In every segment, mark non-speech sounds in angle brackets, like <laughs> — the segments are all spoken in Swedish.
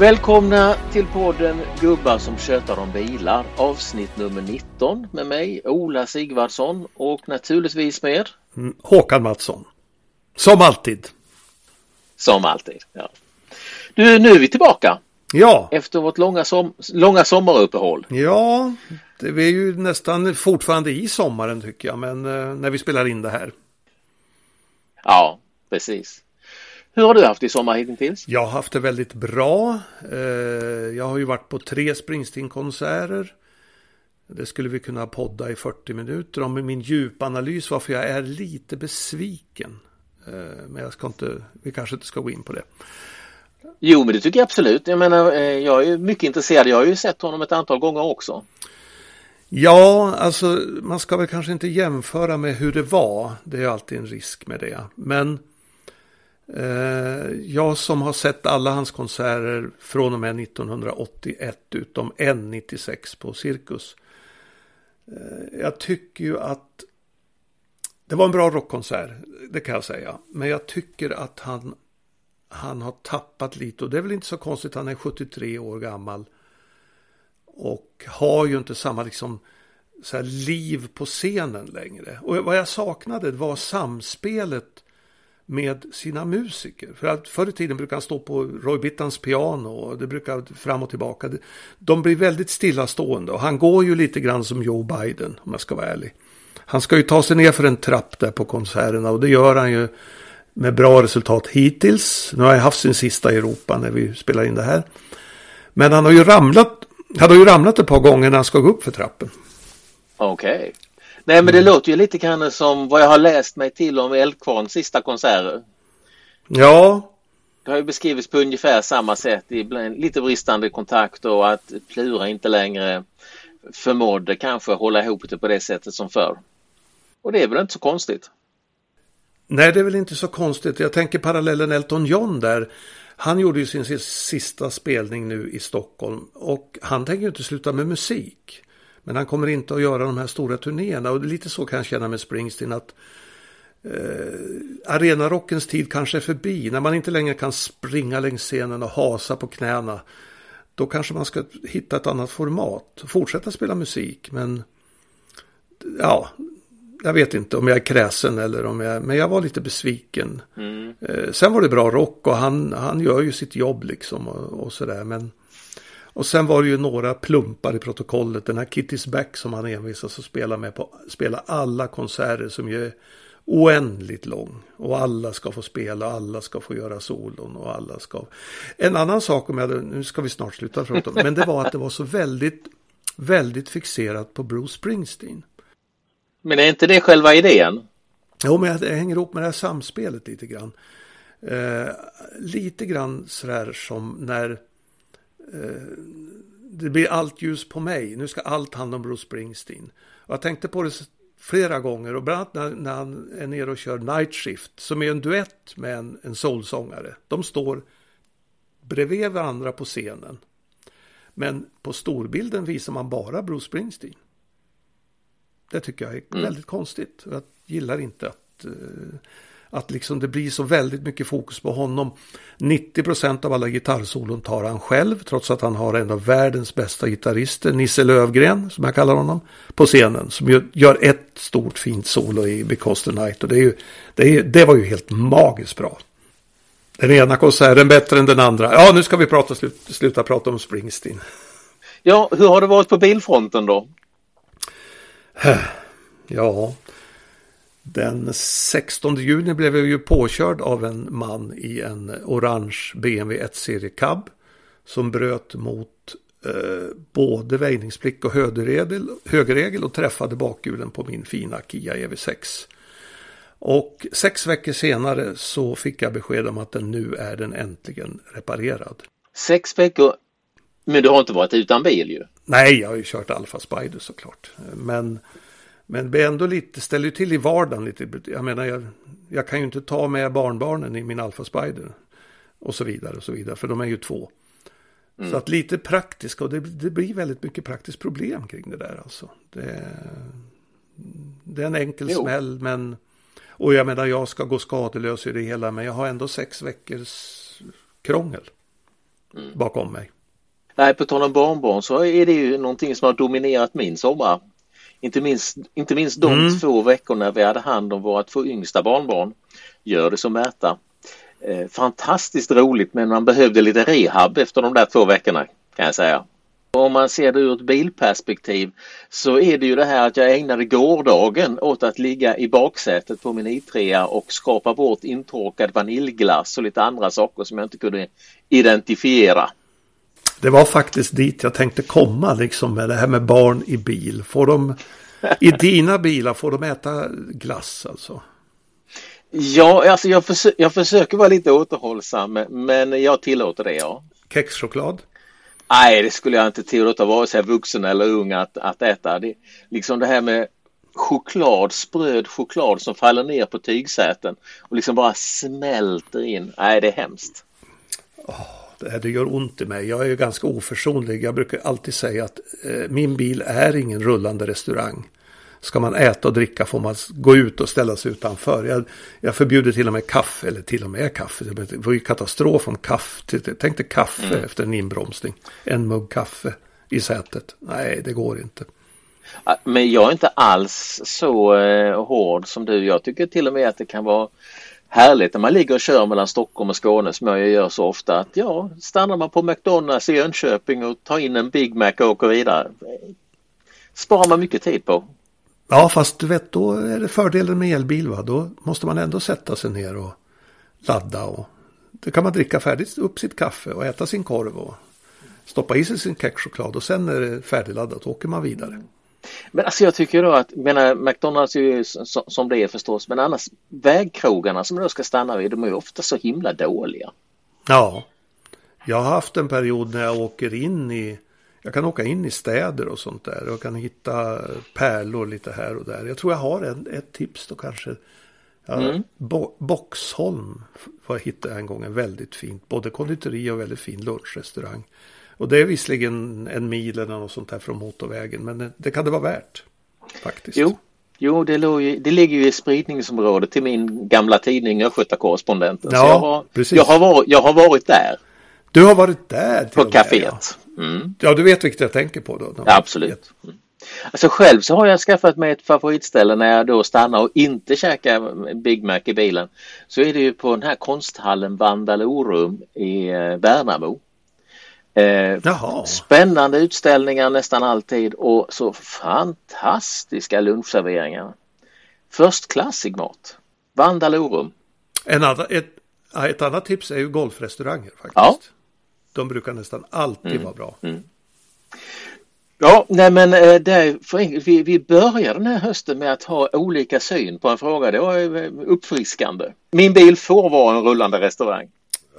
Välkomna till podden Gubbar som tjötar om bilar avsnitt nummer 19 med mig Ola Sigvardsson och naturligtvis med mm, Håkan Mattsson. Som alltid. Som alltid, ja. Du, nu är vi tillbaka. Ja. Efter vårt långa, som långa sommaruppehåll. Ja, det är ju nästan fortfarande i sommaren tycker jag, men eh, när vi spelar in det här. Ja, precis. Hur har du haft i sommar hittills? Jag har haft det väldigt bra. Eh, jag har ju varit på tre Springsteen-konserter. Det skulle vi kunna podda i 40 minuter om min djupanalys varför jag är lite besviken. Eh, men jag ska inte, vi kanske inte ska gå in på det. Jo, men det tycker jag absolut. Jag menar, eh, jag är mycket intresserad. Jag har ju sett honom ett antal gånger också. Ja, alltså man ska väl kanske inte jämföra med hur det var. Det är alltid en risk med det. Men Eh, jag som har sett alla hans konserter från och med 1981 utom en 96 på Cirkus. Eh, jag tycker ju att det var en bra rockkonsert, det kan jag säga. Men jag tycker att han, han har tappat lite och det är väl inte så konstigt, han är 73 år gammal. Och har ju inte samma liksom så här liv på scenen längre. Och vad jag saknade var samspelet med sina musiker. För att förr i tiden brukade han stå på Roy Bittans piano och det brukar fram och tillbaka. De blir väldigt stillastående och han går ju lite grann som Joe Biden om jag ska vara ärlig. Han ska ju ta sig ner för en trapp där på konserterna och det gör han ju med bra resultat hittills. Nu har jag haft sin sista i Europa när vi spelar in det här. Men han har ju ramlat, han har ju ramlat ett par gånger när han ska gå upp för trappen. Okej. Okay. Nej men det mm. låter ju lite grann som vad jag har läst mig till om Eldkvarns sista konserter. Ja. Det har ju beskrivits på ungefär samma sätt. Ibland lite bristande kontakt och att Plura inte längre förmådde kanske hålla ihop det på det sättet som förr. Och det är väl inte så konstigt. Nej, det är väl inte så konstigt. Jag tänker parallellen Elton John där. Han gjorde ju sin sista spelning nu i Stockholm och han tänker ju inte sluta med musik. Men han kommer inte att göra de här stora turnéerna och lite så kan jag känna med Springsteen att eh, arenarockens tid kanske är förbi. När man inte längre kan springa längs scenen och hasa på knäna. Då kanske man ska hitta ett annat format. Fortsätta spela musik men ja, jag vet inte om jag är kräsen eller om jag, men jag var lite besviken. Mm. Eh, sen var det bra rock och han, han gör ju sitt jobb liksom och, och sådär men och sen var det ju några plumpar i protokollet. Den här Kitty's Back som han envisas att spela med på. Spela alla konserter som ju är oändligt lång. Och alla ska få spela, alla ska få göra solon och alla ska. En annan sak om jag, nu ska vi snart sluta prata om, men det var att det var så väldigt, väldigt fixerat på Bruce Springsteen. Men är inte det själva idén? Jo, men det hänger ihop med det här samspelet lite grann. Eh, lite grann sådär som när det blir allt ljus på mig. Nu ska allt handla om Bruce Springsteen. Och jag tänkte på det flera gånger och bland annat när, när han är nere och kör Night Shift som är en duett med en, en soulsångare. De står bredvid varandra på scenen. Men på storbilden visar man bara Bruce Springsteen. Det tycker jag är mm. väldigt konstigt. Jag gillar inte att uh, att liksom det blir så väldigt mycket fokus på honom. 90% av alla gitarrsolon tar han själv trots att han har en av världens bästa gitarrister, Nisse Lövgren som jag kallar honom, på scenen. Som gör ett stort fint solo i Because the Night och det, är ju, det, är, det var ju helt magiskt bra. Den ena konserten bättre än den andra. Ja, nu ska vi prata, slut, sluta prata om Springsteen. Ja, hur har det varit på bilfronten då? Ja, den 16 juni blev jag ju påkörd av en man i en orange BMW 1-serie cab som bröt mot eh, både väjningsplikt och högerregel, högerregel och träffade bakhjulen på min fina Kia EV6. Och sex veckor senare så fick jag besked om att den nu är den äntligen reparerad. Sex veckor? Men du har inte varit utan bil ju? Nej, jag har ju kört Alfa Spider såklart. Men men det ändå lite, ställer ju till i vardagen lite. Jag menar, jag, jag kan ju inte ta med barnbarnen i min Alfa Spider. Och så vidare och så vidare, för de är ju två. Mm. Så att lite praktiskt, och det, det, blir väldigt mycket praktiskt problem kring det där alltså. Det, det är en enkel jo. smäll, men... Och jag menar, jag ska gå skadelös i det hela, men jag har ändå sex veckors krångel. mm. bakom mig. Nej, på tal om barnbarn så är det ju någonting som har dominerat min sommar. Inte minst, inte minst de mm. två veckorna vi hade hand om våra två yngsta barnbarn. Gör det som Märta. Eh, fantastiskt roligt men man behövde lite rehab efter de där två veckorna kan jag säga. Om man ser det ur ett bilperspektiv så är det ju det här att jag ägnade gårdagen åt att ligga i baksätet på min i3 och skapa bort intorkad vaniljglass och lite andra saker som jag inte kunde identifiera. Det var faktiskt dit jag tänkte komma liksom med det här med barn i bil. Får de i <laughs> dina bilar, får de äta glass alltså? Ja, alltså jag, försö jag försöker vara lite återhållsam men jag tillåter det ja. Kexchoklad? Nej, det skulle jag inte tillåta vare sig vuxen eller ung att, att äta. Det, liksom det här med choklad, spröd choklad som faller ner på tygsäten och liksom bara smälter in. Nej, det är hemskt. Oh, det, här, det gör ont i mig. Jag är ju ganska oförsonlig. Jag brukar alltid säga att eh, min bil är ingen rullande restaurang ska man äta och dricka får man gå ut och ställa sig utanför. Jag, jag förbjuder till och med kaffe, eller till och med kaffe. Det var ju katastrof om kaffe. Tänk dig kaffe mm. efter en inbromsning. En mugg kaffe i sätet. Nej, det går inte. Men jag är inte alls så eh, hård som du. Jag tycker till och med att det kan vara härligt när man ligger och kör mellan Stockholm och Skåne som jag gör så ofta. Att ja, stannar man på McDonalds i Jönköping och tar in en Big Mac och åker vidare. Sparar man mycket tid på. Ja, fast du vet, då är det fördelen med elbil. Va? Då måste man ändå sätta sig ner och ladda. Och då kan man dricka färdigt upp sitt kaffe och äta sin korv och stoppa i sig sin kexchoklad och sen är det färdigladdat och åker man vidare. Men alltså jag tycker då att, menar McDonalds är ju som det är förstås, men annars vägkrogarna som du ska stanna vid, de är ju ofta så himla dåliga. Ja, jag har haft en period när jag åker in i jag kan åka in i städer och sånt där. Jag kan hitta pärlor lite här och där. Jag tror jag har en, ett tips då kanske. Ja, mm. Bo Boxholm var hittade jag en gång en väldigt fint. Både konditori och väldigt fin lunchrestaurang. Och det är visserligen en mil eller något sånt här från motorvägen. Men det, kan det vara värt. Faktiskt. Jo, jo det, ju, det ligger ju i spridningsområdet till min gamla tidning Östgöta-korrespondenten. Ja, jag, har, precis. Jag, har varit, jag har varit där. Du har varit där? På kaféet. Ja. Mm. ja, du vet vilket jag tänker på då? Ja, absolut. Mm. Alltså själv så har jag skaffat mig ett favoritställe när jag då stannar och inte käkar Big Mac i bilen. Så är det ju på den här konsthallen Vandalorum i eh, Värnamo. Eh, spännande utställningar nästan alltid och så fantastiska lunchserveringar. Förstklassig mat. Vandalorum. En annan, ett, ett annat tips är ju golfrestauranger faktiskt. Ja. De brukar nästan alltid mm. vara bra. Mm. Ja, nej men eh, där, vi, vi börjar den här hösten med att ha olika syn på en fråga. Det var eh, uppfriskande. Min bil får vara en rullande restaurang.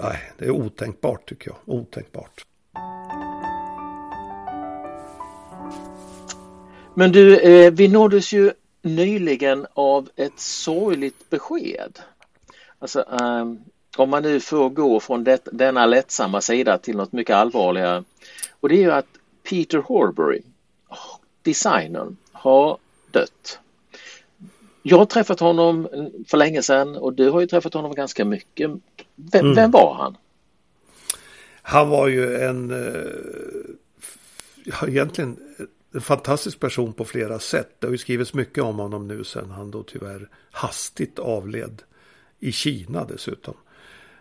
Nej, det är otänkbart tycker jag. Otänkbart. Men du, eh, vi nåddes ju nyligen av ett sorgligt besked. Alltså, um, om man nu får gå från det, denna lättsamma sida till något mycket allvarligare. Och det är ju att Peter Horbury, designern, har dött. Jag har träffat honom för länge sedan och du har ju träffat honom ganska mycket. Vem, mm. vem var han? Han var ju en, eh, ja, egentligen en fantastisk person på flera sätt. Det har ju skrivits mycket om honom nu sen han då tyvärr hastigt avled i Kina dessutom.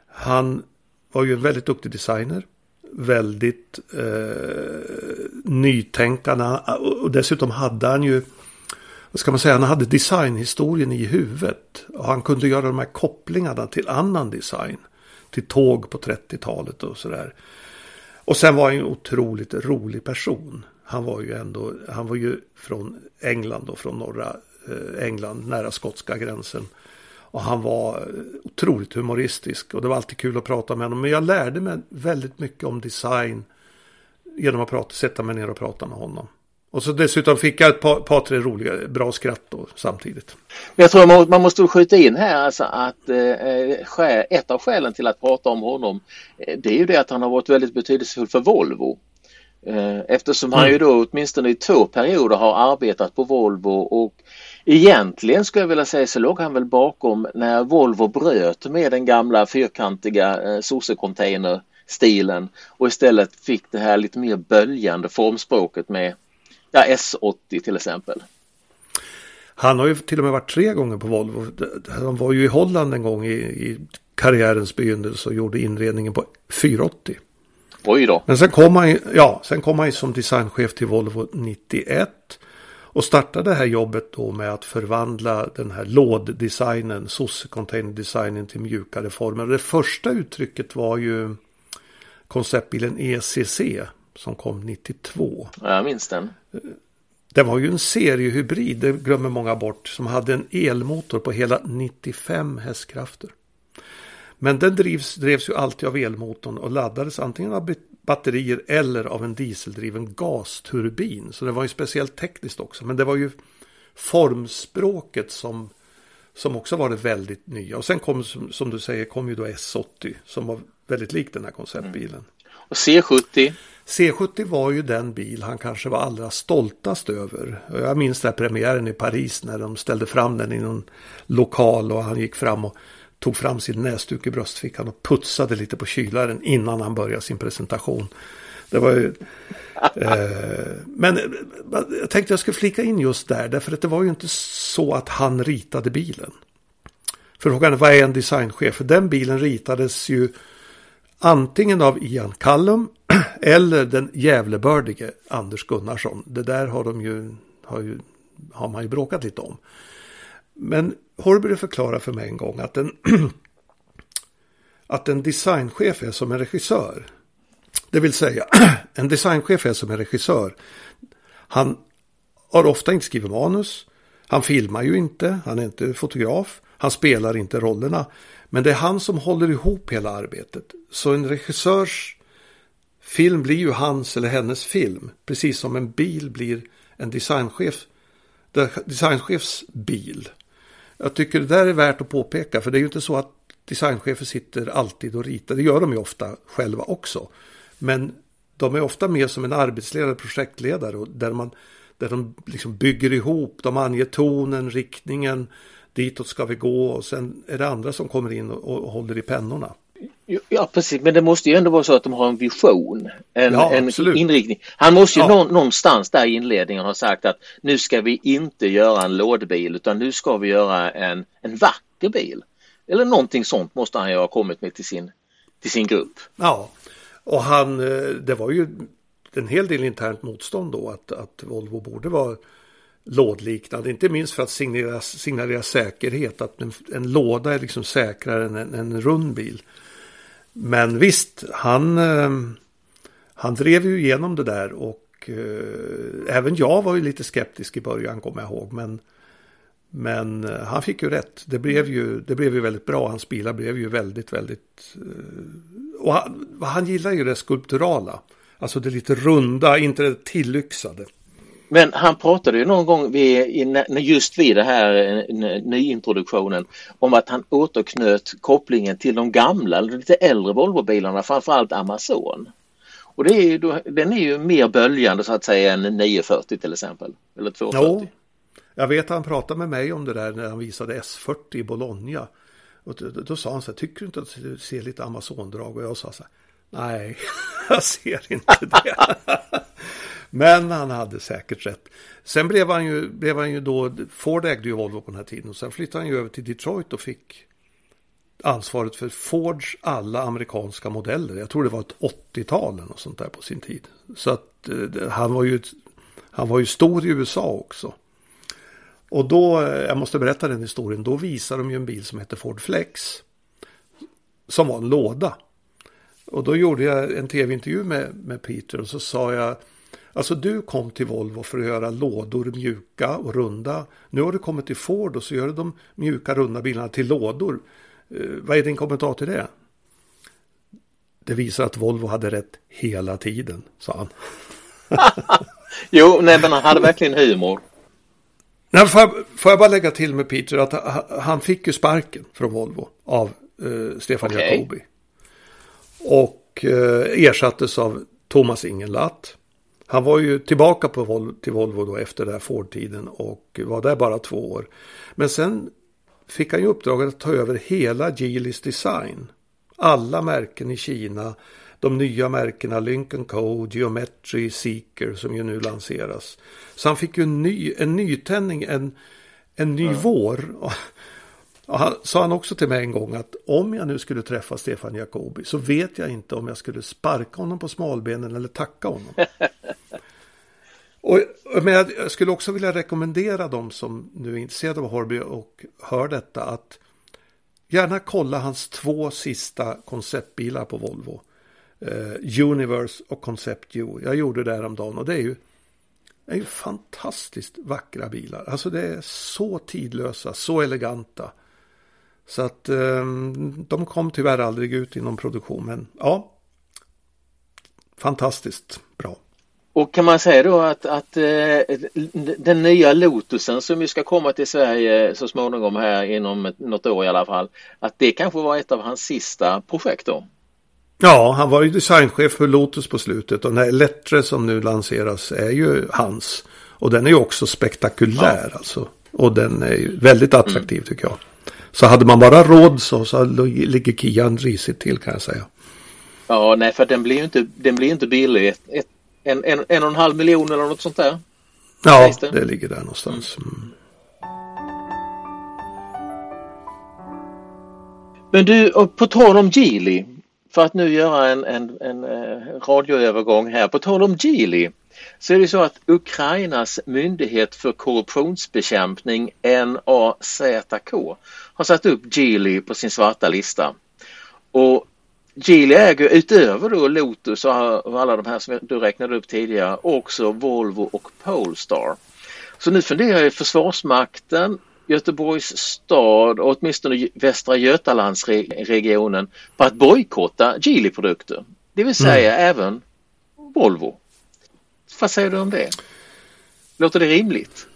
Han var ju en väldigt duktig designer. Väldigt eh, nytänkande. Och dessutom hade han ju, vad ska man säga, han hade designhistorien i huvudet. Och han kunde göra de här kopplingarna till annan design. Till tåg på 30-talet och sådär. Och sen var han ju en otroligt rolig person. Han var ju ändå, han var ju från England och från norra eh, England, nära skotska gränsen. Och han var eh, otroligt humoristisk och det var alltid kul att prata med honom. Men jag lärde mig väldigt mycket om design genom att prata, sätta mig ner och prata med honom. Och så dessutom fick jag ett par, par tre roliga, bra skratt då samtidigt. Jag tror man måste skjuta in här alltså att eh, ett av skälen till att prata om honom eh, det är ju det att han har varit väldigt betydelsefull för Volvo. Eh, eftersom han mm. ju då åtminstone i två perioder har arbetat på Volvo och Egentligen skulle jag vilja säga så låg han väl bakom när Volvo bröt med den gamla fyrkantiga eh, sosse stilen och istället fick det här lite mer böljande formspråket med ja, S80 till exempel. Han har ju till och med varit tre gånger på Volvo. Han var ju i Holland en gång i, i karriärens begynnelse och gjorde inredningen på 480. Oj då. Men sen kom han, ja, sen kom han som designchef till Volvo 91. Och startade det här jobbet då med att förvandla den här låddesignen, SOS container designen till mjukare former. Det första uttrycket var ju konceptbilen ECC som kom 92. Jag minns den. Det var ju en seriehybrid, det glömmer många bort, som hade en elmotor på hela 95 hästkrafter. Men den drivs, drevs ju alltid av elmotorn och laddades antingen av batterier eller av en dieseldriven gasturbin. Så det var ju speciellt tekniskt också. Men det var ju formspråket som, som också var det väldigt nya. Och sen kom, som, som du säger, kom ju då S80 som var väldigt lik den här konceptbilen. Mm. Och C70? C70 var ju den bil han kanske var allra stoltast över. Jag minns den premiären i Paris när de ställde fram den i någon lokal och han gick fram och tog fram sin näsduk i bröstfickan och putsade lite på kylaren innan han började sin presentation. Det var ju, <laughs> eh, men eh, jag tänkte jag skulle flika in just där, därför att det var ju inte så att han ritade bilen. Frågan är vad är en designchef? För den bilen ritades ju antingen av Ian Callum <clears throat> eller den jävlebördige Anders Gunnarsson. Det där har de ju, har ju, har man ju bråkat lite om. Men Horbury förklarar för mig en gång att en, <clears throat> att en designchef är som en regissör. Det vill säga, <clears throat> en designchef är som en regissör. Han har ofta inte skrivit manus. Han filmar ju inte, han är inte fotograf. Han spelar inte rollerna. Men det är han som håller ihop hela arbetet. Så en regissörs film blir ju hans eller hennes film. Precis som en bil blir en designchef, designchefs bil. Jag tycker det där är värt att påpeka för det är ju inte så att designchefer sitter alltid och ritar. Det gör de ju ofta själva också. Men de är ofta med som en arbetsledare, projektledare där, man, där de liksom bygger ihop, de anger tonen, riktningen, ditåt ska vi gå och sen är det andra som kommer in och, och håller i pennorna. Ja precis, men det måste ju ändå vara så att de har en vision, en, ja, en inriktning. Han måste ju ja. någonstans där i inledningen ha sagt att nu ska vi inte göra en lådbil utan nu ska vi göra en, en vacker bil. Eller någonting sånt måste han ju ha kommit med till sin, till sin grupp. Ja, och han, eh, det var ju en hel del internt motstånd då att, att Volvo borde vara lådliknande. Inte minst för att signalera, signalera säkerhet. Att en, en låda är liksom säkrare än en, en rund bil. Men visst, han, eh, han drev ju igenom det där och eh, även jag var ju lite skeptisk i början kommer jag ihåg. Men, men eh, han fick ju rätt. Det blev ju, det blev ju väldigt bra. Hans bilar blev ju väldigt, väldigt... Och han, han gillar ju det skulpturala. Alltså det lite runda, inte det tillyxade. Men han pratade ju någon gång vid, just vid det här eh, nyintroduktionen om att han återknöt kopplingen till de gamla, lite äldre Volvobilarna, framförallt Amazon. Och det är ju, den är ju mer böljande så att säga än 940 till exempel. Eller 240. Jo, jag vet att han pratade med mig om det där när han visade S40 i Bologna. Och då, då sa han så här, tycker du inte att du ser lite Amazon-drag? Och jag sa så här, nej, <laughs> jag ser inte det. Men han hade säkert rätt. Sen blev han ju, blev han ju då, Ford ägde ju Volvo på den här tiden. Och sen flyttade han ju över till Detroit och fick ansvaret för Fords alla amerikanska modeller. Jag tror det var ett 80-tal eller något sånt där på sin tid. Så att eh, han var ju, han var ju stor i USA också. Och då, eh, jag måste berätta den historien, då visade de ju en bil som hette Ford Flex. Som var en låda. Och då gjorde jag en tv-intervju med, med Peter och så sa jag Alltså du kom till Volvo för att göra lådor mjuka och runda. Nu har du kommit till Ford och så gör du de mjuka runda bilarna till lådor. Eh, vad är din kommentar till det? Det visar att Volvo hade rätt hela tiden, sa han. <laughs> jo, nej, men han hade verkligen humor. Nej, får, jag, får jag bara lägga till med Peter att han fick ju sparken från Volvo av eh, Stefan okay. Jacobi. Och eh, ersattes av Thomas Ingenlatt. Han var ju tillbaka på Vol till Volvo då efter den här Ford-tiden och var där bara två år. Men sen fick han ju uppdraget att ta över hela Geelys design. Alla märken i Kina de nya märkena Lincoln Co, Geometry, Seeker som ju nu lanseras. Så han fick ju en, ny, en nytändning, en, en ny mm. vår. Och han, sa han också till mig en gång att om jag nu skulle träffa Stefan Jacobi så vet jag inte om jag skulle sparka honom på smalbenen eller tacka honom. <laughs> och, men jag skulle också vilja rekommendera dem som nu är intresserade av Horby och hör detta att gärna kolla hans två sista konceptbilar på Volvo. Eh, Universe och Concept U. Jag gjorde det häromdagen och det är ju, det är ju fantastiskt vackra bilar. Alltså det är så tidlösa, så eleganta. Så att eh, de kom tyvärr aldrig ut i någon produktion. Men ja, fantastiskt bra. Och kan man säga då att, att eh, den nya Lotusen som ju ska komma till Sverige så småningom här inom något år i alla fall. Att det kanske var ett av hans sista projekt då? Ja, han var ju designchef för Lotus på slutet och den här Lettre som nu lanseras är ju hans. Och den är ju också spektakulär ja. alltså. Och den är ju väldigt attraktiv mm. tycker jag. Så hade man bara råd så, så ligger Kian risigt till kan jag säga. Ja, nej, för den blir ju inte, den blir inte billig. Ett, ett, en, en, en och en halv miljon eller något sånt där. Ja, det? det? ligger där någonstans. Mm. Men du, på tal om Geely. För att nu göra en, en, en eh, radioövergång här. På tal om Geely så är det så att Ukrainas myndighet för korruptionsbekämpning NAZK har satt upp Geely på sin svarta lista. Och Geely äger utöver då Lotus och alla de här som du räknade upp tidigare också Volvo och Polestar. Så nu funderar ju Försvarsmakten, Göteborgs stad och åtminstone Västra Götalandsregionen på att bojkotta Geely-produkter. Det vill säga mm. även Volvo. Vad säger du om det? Låter det rimligt?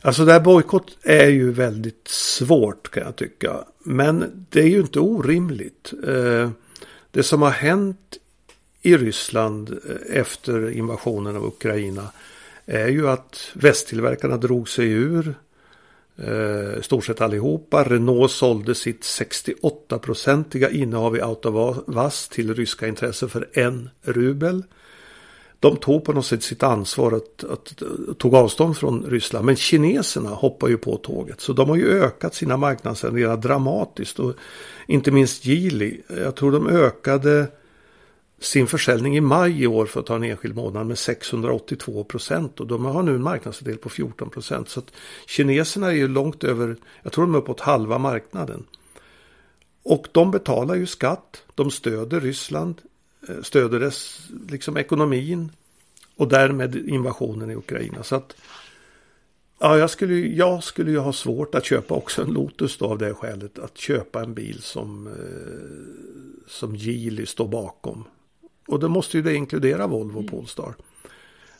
Alltså det här bojkott är ju väldigt svårt kan jag tycka. Men det är ju inte orimligt. Eh, det som har hänt i Ryssland eh, efter invasionen av Ukraina är ju att västtillverkarna drog sig ur eh, stort sett allihopa. Renault sålde sitt 68-procentiga innehav i Autovaz till ryska intressen för en rubel de tog på något sätt sitt ansvar att, att, att tog avstånd från Ryssland. Men kineserna hoppar ju på tåget. Så de har ju ökat sina marknadsandelar dramatiskt. Och inte minst Geely. Jag tror de ökade sin försäljning i maj i år för att ta en enskild månad med 682 procent. Och de har nu en marknadsandel på 14 procent. Så att kineserna är ju långt över, jag tror de är uppåt halva marknaden. Och de betalar ju skatt, de stöder Ryssland, Eh, stöder dess liksom ekonomin och därmed invasionen i Ukraina. Så att ja, jag, skulle, jag skulle ju ha svårt att köpa också en Lotus då av det skälet. Att köpa en bil som, eh, som Geely står bakom. Och det måste ju det inkludera Volvo och Polestar.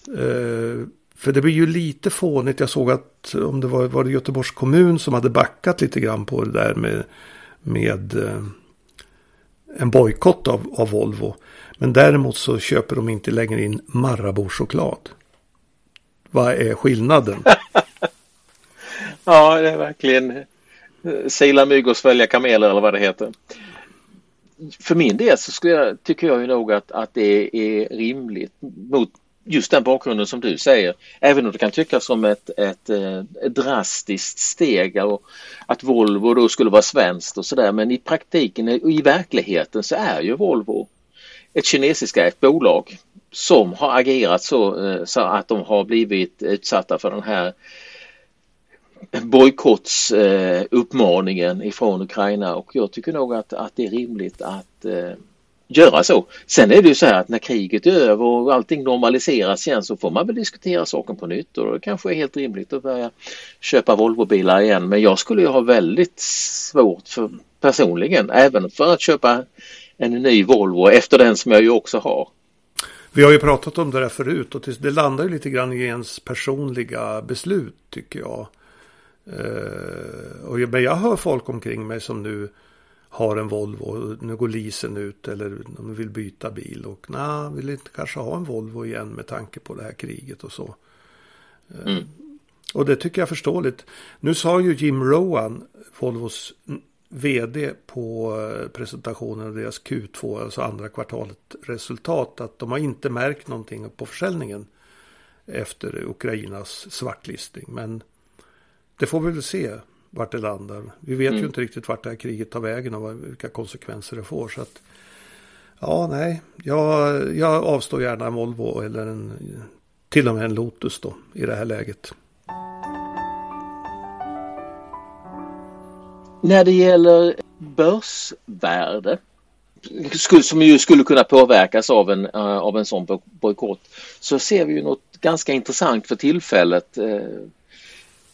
Eh, för det blir ju lite fånigt. Jag såg att om det var, var det Göteborgs kommun som hade backat lite grann på det där med, med eh, en bojkott av, av Volvo. Men däremot så köper de inte längre in Marabou-choklad. Vad är skillnaden? <laughs> ja, det är verkligen eh, sila mygg och svälja kameler eller vad det heter. För min del så skulle jag, tycker jag ju nog att, att det är rimligt mot just den bakgrunden som du säger. Även om det kan tyckas som ett, ett, ett drastiskt steg och att Volvo då skulle vara svenskt och sådär men i praktiken och i verkligheten så är ju Volvo ett kinesiskt bolag som har agerat så, eh, så att de har blivit utsatta för den här bojkottsuppmaningen eh, ifrån Ukraina och jag tycker nog att, att det är rimligt att eh, göra så. Sen är det ju så här att när kriget är över och allting normaliseras igen så får man väl diskutera saken på nytt och det kanske är helt rimligt att börja köpa Volvobilar igen. Men jag skulle ju ha väldigt svårt för personligen även för att köpa en ny Volvo efter den som jag ju också har. Vi har ju pratat om det där förut och det landar ju lite grann i ens personliga beslut tycker jag. Uh, men jag hör folk omkring mig som nu har en Volvo och nu går leasen ut eller de vill byta bil och nej, vill inte kanske ha en Volvo igen med tanke på det här kriget och så. Eh, mm. Och det tycker jag är förståeligt. Nu sa ju Jim Rowan, Volvos vd på presentationen av deras Q2, alltså andra kvartalet resultat, att de har inte märkt någonting på försäljningen efter Ukrainas svartlistning. Men det får vi väl se vart det landar. Vi vet mm. ju inte riktigt vart det här kriget tar vägen och vilka konsekvenser det får. Så att, ja, nej, jag, jag avstår gärna en Volvo eller en, till och med en Lotus då i det här läget. När det gäller börsvärde som ju skulle kunna påverkas av en, eh, av en sån bojkott så ser vi ju något ganska intressant för tillfället. Eh,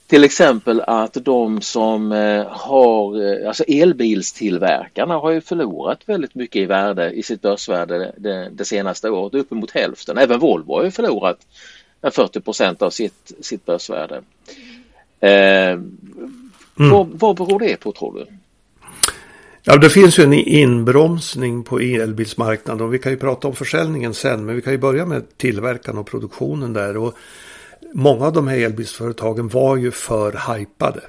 till exempel att de som eh, har, alltså elbilstillverkarna har ju förlorat väldigt mycket i värde i sitt börsvärde det, det senaste året, uppemot hälften. Även Volvo har ju förlorat 40 procent av sitt, sitt börsvärde. Mm. Vad, vad beror det på tror du? Ja, det finns ju en inbromsning på elbilsmarknaden och vi kan ju prata om försäljningen sen. Men vi kan ju börja med tillverkan och produktionen där. Och många av de här elbilsföretagen var ju för hypade.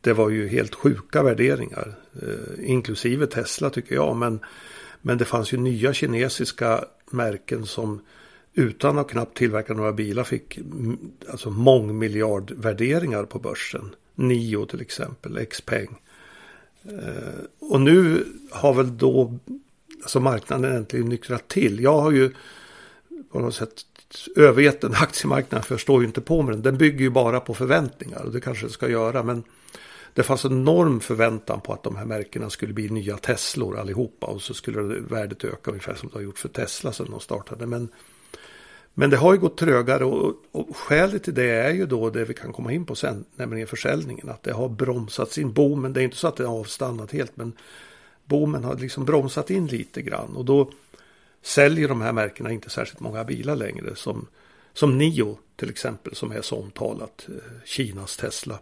Det var ju helt sjuka värderingar. Eh, inklusive Tesla tycker jag. Men, men det fanns ju nya kinesiska märken som utan att knappt tillverka några bilar fick alltså mångmiljardvärderingar på börsen. Nio till exempel, Xpeng. Eh, och nu har väl då alltså marknaden äntligen nyktrat till. Jag har ju på något sätt övergett den <laughs> aktiemarknaden för jag står ju inte på med den. Den bygger ju bara på förväntningar och det kanske det ska göra. Men det fanns en enorm förväntan på att de här märkena skulle bli nya Teslor allihopa och så skulle värdet öka ungefär som det har gjort för Tesla sedan de startade. Men men det har ju gått trögare och, och skälet till det är ju då det vi kan komma in på sen, nämligen försäljningen. Att det har bromsats in. Boomen, det är inte så att det har avstannat helt, men boomen har liksom bromsat in lite grann. Och då säljer de här märkena inte särskilt många bilar längre. Som, som Nio till exempel, som är så omtalat, eh, Kinas Tesla.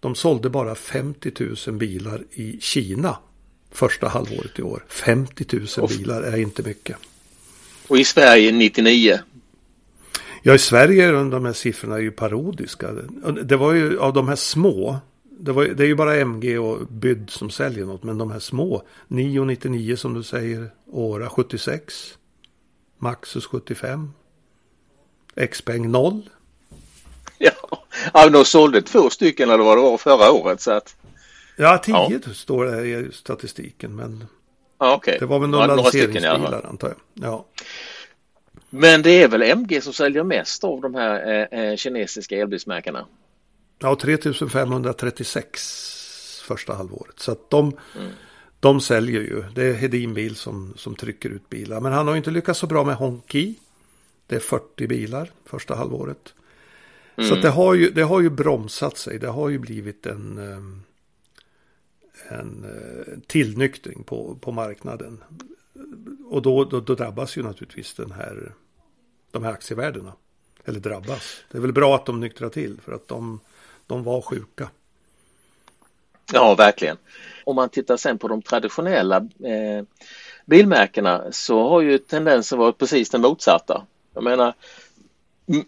De sålde bara 50 000 bilar i Kina första halvåret i år. 50 000 bilar är inte mycket. Och i Sverige 99. Ja, i Sverige är de här siffrorna ju parodiska. Det var ju av de här små. Det, var, det är ju bara MG och Byd som säljer något. Men de här små. 999 som du säger. Åra 76. Maxus 75. Xpeng 0. <laughs> Ja, ja de sålde två stycken eller vad det var förra året. Så att... Ja, 10 ja. står det i statistiken. Men ja, okay. det var väl några, ja, några lanseringsbilar antar jag. Ja. Men det är väl MG som säljer mest av de här eh, eh kinesiska elbilsmärkena? Ja, 3536 första halvåret. Så att de, mm. de säljer ju. Det är Hedin Bil som, som trycker ut bilar. Men han har inte lyckats så bra med Honki. Det är 40 bilar första halvåret. Mm. Så det, har ju, det har ju bromsat sig. Det har ju blivit en, eh, en eh, tillnyktring på, på marknaden och då, då, då, drabbas ju naturligtvis den här, de här aktievärdena. Eller drabbas. Det är väl bra att de nyktrar till för att de, de var sjuka. Ja, verkligen. Om man tittar sen på de traditionella eh, bilmärkena så har ju tendensen varit precis den motsatta. Jag menar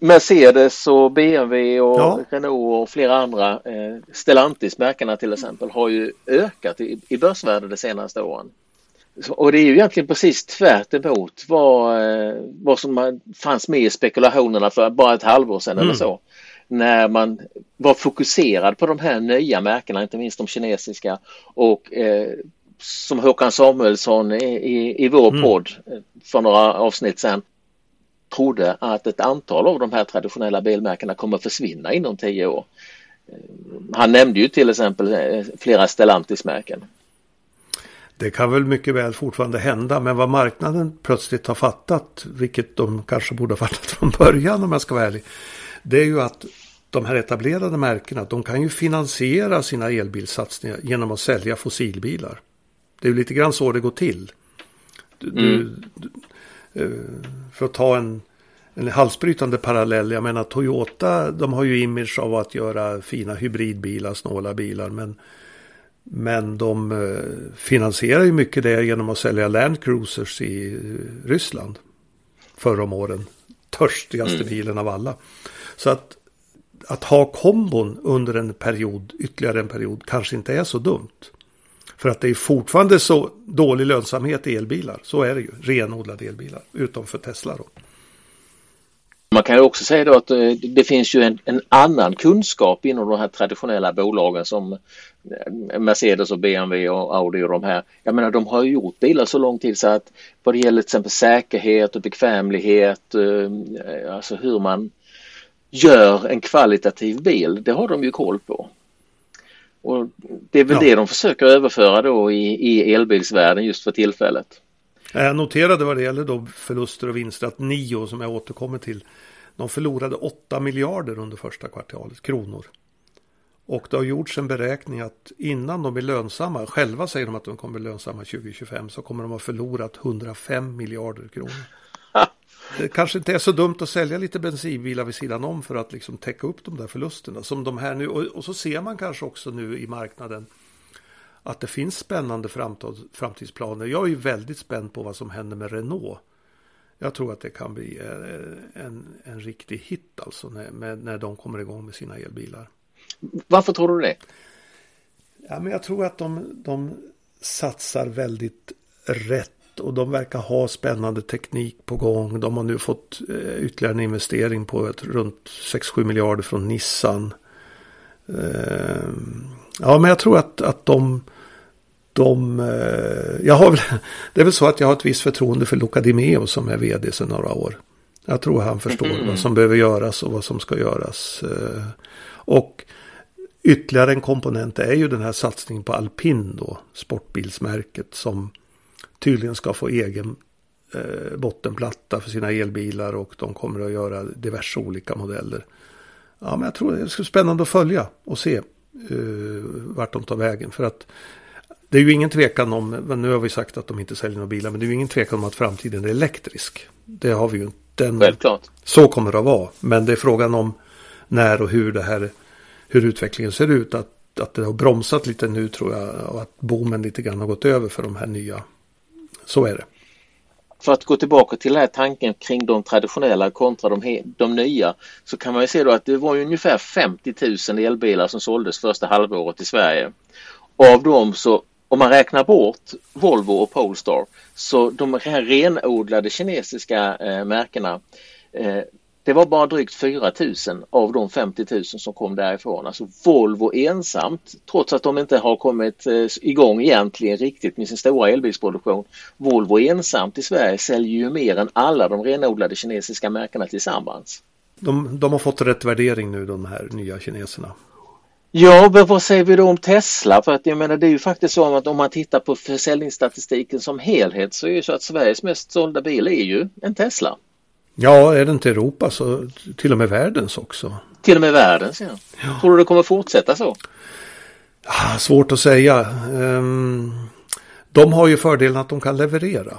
Mercedes och BMW och ja. Renault och flera andra eh, Stellantis-märkena till exempel har ju ökat i, i börsvärde de senaste åren. Och det är ju egentligen precis tvärt emot vad, eh, vad som fanns med i spekulationerna för bara ett halvår sedan mm. eller så. När man var fokuserad på de här nya märkena, inte minst de kinesiska och eh, som Håkan Samuelsson i, i, i vår mm. podd eh, för några avsnitt sedan trodde att ett antal av de här traditionella bilmärkena kommer försvinna inom tio år. Eh, han nämnde ju till exempel flera Stellantis-märken. Det kan väl mycket väl fortfarande hända. Men vad marknaden plötsligt har fattat, vilket de kanske borde ha fattat <laughs> från början om jag ska vara ärlig. Det är ju att de här etablerade märkena, de kan ju finansiera sina elbilsatsningar genom att sälja fossilbilar. Det är ju lite grann så det går till. Du, mm. du, eh, för att ta en, en halsbrytande parallell. Jag menar Toyota, de har ju image av att göra fina hybridbilar, snåla bilar. Men men de eh, finansierar ju mycket det genom att sälja Land Cruisers i eh, Ryssland. Förra om åren. Törstigaste mm. bilen av alla. Så att, att ha kombon under en period, ytterligare en period, kanske inte är så dumt. För att det är fortfarande så dålig lönsamhet i elbilar. Så är det ju. Renodlade elbilar. Utom för Tesla då. Man kan ju också säga då att eh, det finns ju en, en, annan kunskap inom de här traditionella bolagen som eh, Mercedes och BMW och Audi och de här. Jag menar de har gjort bilar så lång tid så att vad det gäller till exempel säkerhet och bekvämlighet, eh, alltså hur man gör en kvalitativ bil, det har de ju koll på. Och det är väl ja. det de försöker överföra då i, i elbilsvärlden just för tillfället. Jag noterade vad det gäller då förluster och vinster att Nio som jag återkommer till de förlorade 8 miljarder under första kvartalet kronor. Och det har gjorts en beräkning att innan de blir lönsamma, själva säger de att de kommer bli lönsamma 2025, så kommer de ha förlorat 105 miljarder kronor. <laughs> Det kanske inte är så dumt att sälja lite bensinbilar vid sidan om för att liksom täcka upp de där förlusterna. Som de här nu, och, och så ser man kanske också nu i marknaden att det finns spännande framtidsplaner. Jag är väldigt spänd på vad som händer med Renault. Jag tror att det kan bli eh, en, en riktig hit alltså när, när de kommer igång med sina elbilar. Varför tror du det? Ja, men jag tror att de, de satsar väldigt rätt och de verkar ha spännande teknik på gång. De har nu fått eh, ytterligare en investering på ett, runt 6-7 miljarder från Nissan. Eh, ja, men jag tror att, att de, de eh, jag har, <laughs> det är väl så att jag har ett visst förtroende för Luca Di Meo som är vd sedan några år. Jag tror han förstår mm. vad som behöver göras och vad som ska göras. Eh, och ytterligare en komponent är ju den här satsningen på Alpin då, sportbilsmärket som tydligen ska få egen bottenplatta för sina elbilar och de kommer att göra diverse olika modeller. Ja, men jag tror det ska bli spännande att följa och se uh, vart de tar vägen. För att det är ju ingen tvekan om, nu har vi sagt att de inte säljer några bilar, men det är ju ingen tvekan om att framtiden är elektrisk. Det har vi ju inte. Självklart. Så kommer det att vara. Men det är frågan om när och hur det här, hur utvecklingen ser ut. Att, att det har bromsat lite nu tror jag och att boomen lite grann har gått över för de här nya. Så är det. För att gå tillbaka till den här tanken kring de traditionella kontra de, de nya så kan man ju se då att det var ungefär 50 000 elbilar som såldes första halvåret i Sverige. Av dem så om man räknar bort Volvo och Polestar så de här renodlade kinesiska eh, märkena eh, det var bara drygt 4 000 av de 50 000 som kom därifrån. Alltså Volvo ensamt, trots att de inte har kommit eh, igång egentligen riktigt med sin stora elbilsproduktion. Volvo ensamt i Sverige säljer ju mer än alla de renodlade kinesiska märkena tillsammans. De, de har fått rätt värdering nu de här nya kineserna. Ja, men vad säger vi då om Tesla? För att jag menar det är ju faktiskt så att om man tittar på försäljningsstatistiken som helhet så är det så att Sveriges mest sålda bil är ju en Tesla. Ja, är det inte Europa så till och med världens också. Till och med världens, ja. ja. Tror du det kommer fortsätta så? Ja, svårt att säga. Um, de har ju fördelen att de kan leverera.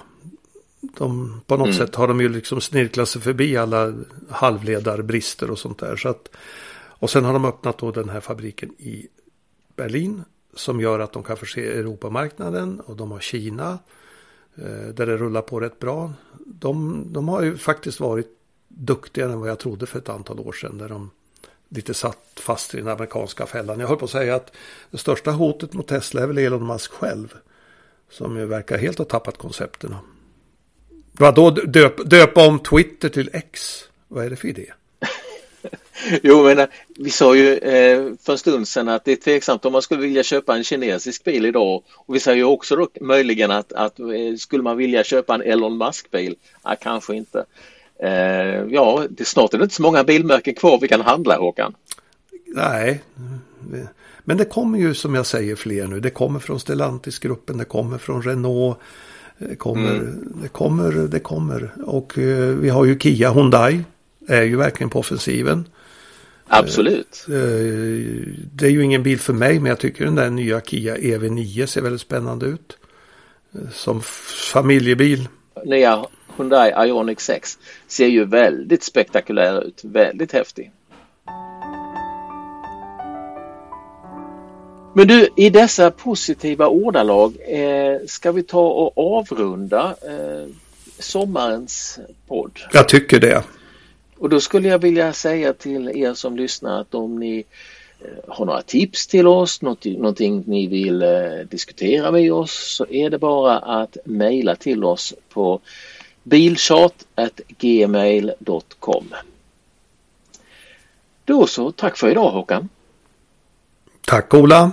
De, på något mm. sätt har de ju liksom snirklat sig förbi alla halvledarbrister och sånt där. Så att, och sen har de öppnat då den här fabriken i Berlin som gör att de kan förse Europamarknaden och de har Kina Eh, där det rullar på rätt bra. De, de har ju faktiskt varit duktigare än vad jag trodde för ett antal år sedan. Där de lite satt fast i den amerikanska fällan. Jag höll på att säga att det största hotet mot Tesla är väl Elon Musk själv. Som ju verkar helt ha tappat koncepterna. Vadå döp, döpa om Twitter till X? Vad är det för idé? <laughs> Jo, men eh, vi sa ju eh, för en stund sedan att det är tveksamt om man skulle vilja köpa en kinesisk bil idag. Och vi säger ju också då möjligen att, att eh, skulle man vilja köpa en Elon Musk-bil? Ja, kanske inte. Eh, ja, det, snart är det inte så många bilmärken kvar vi kan handla, Håkan. Nej, men det kommer ju som jag säger fler nu. Det kommer från Stellantis-gruppen, det kommer från Renault. Det kommer, mm. det kommer, det kommer. Och eh, vi har ju Kia, Hyundai är ju verkligen på offensiven. Absolut. Eh, det är ju ingen bil för mig men jag tycker den där nya Kia EV9 ser väldigt spännande ut. Eh, som familjebil. Nya Hyundai Ioniq 6 ser ju väldigt spektakulär ut. Väldigt häftig. Men du, i dessa positiva ordalag eh, ska vi ta och avrunda eh, sommarens podd? Jag tycker det. Och då skulle jag vilja säga till er som lyssnar att om ni eh, har några tips till oss, något, någonting ni vill eh, diskutera med oss så är det bara att mejla till oss på bilchat.gmail.com. Då så, tack för idag Håkan. Tack Ola.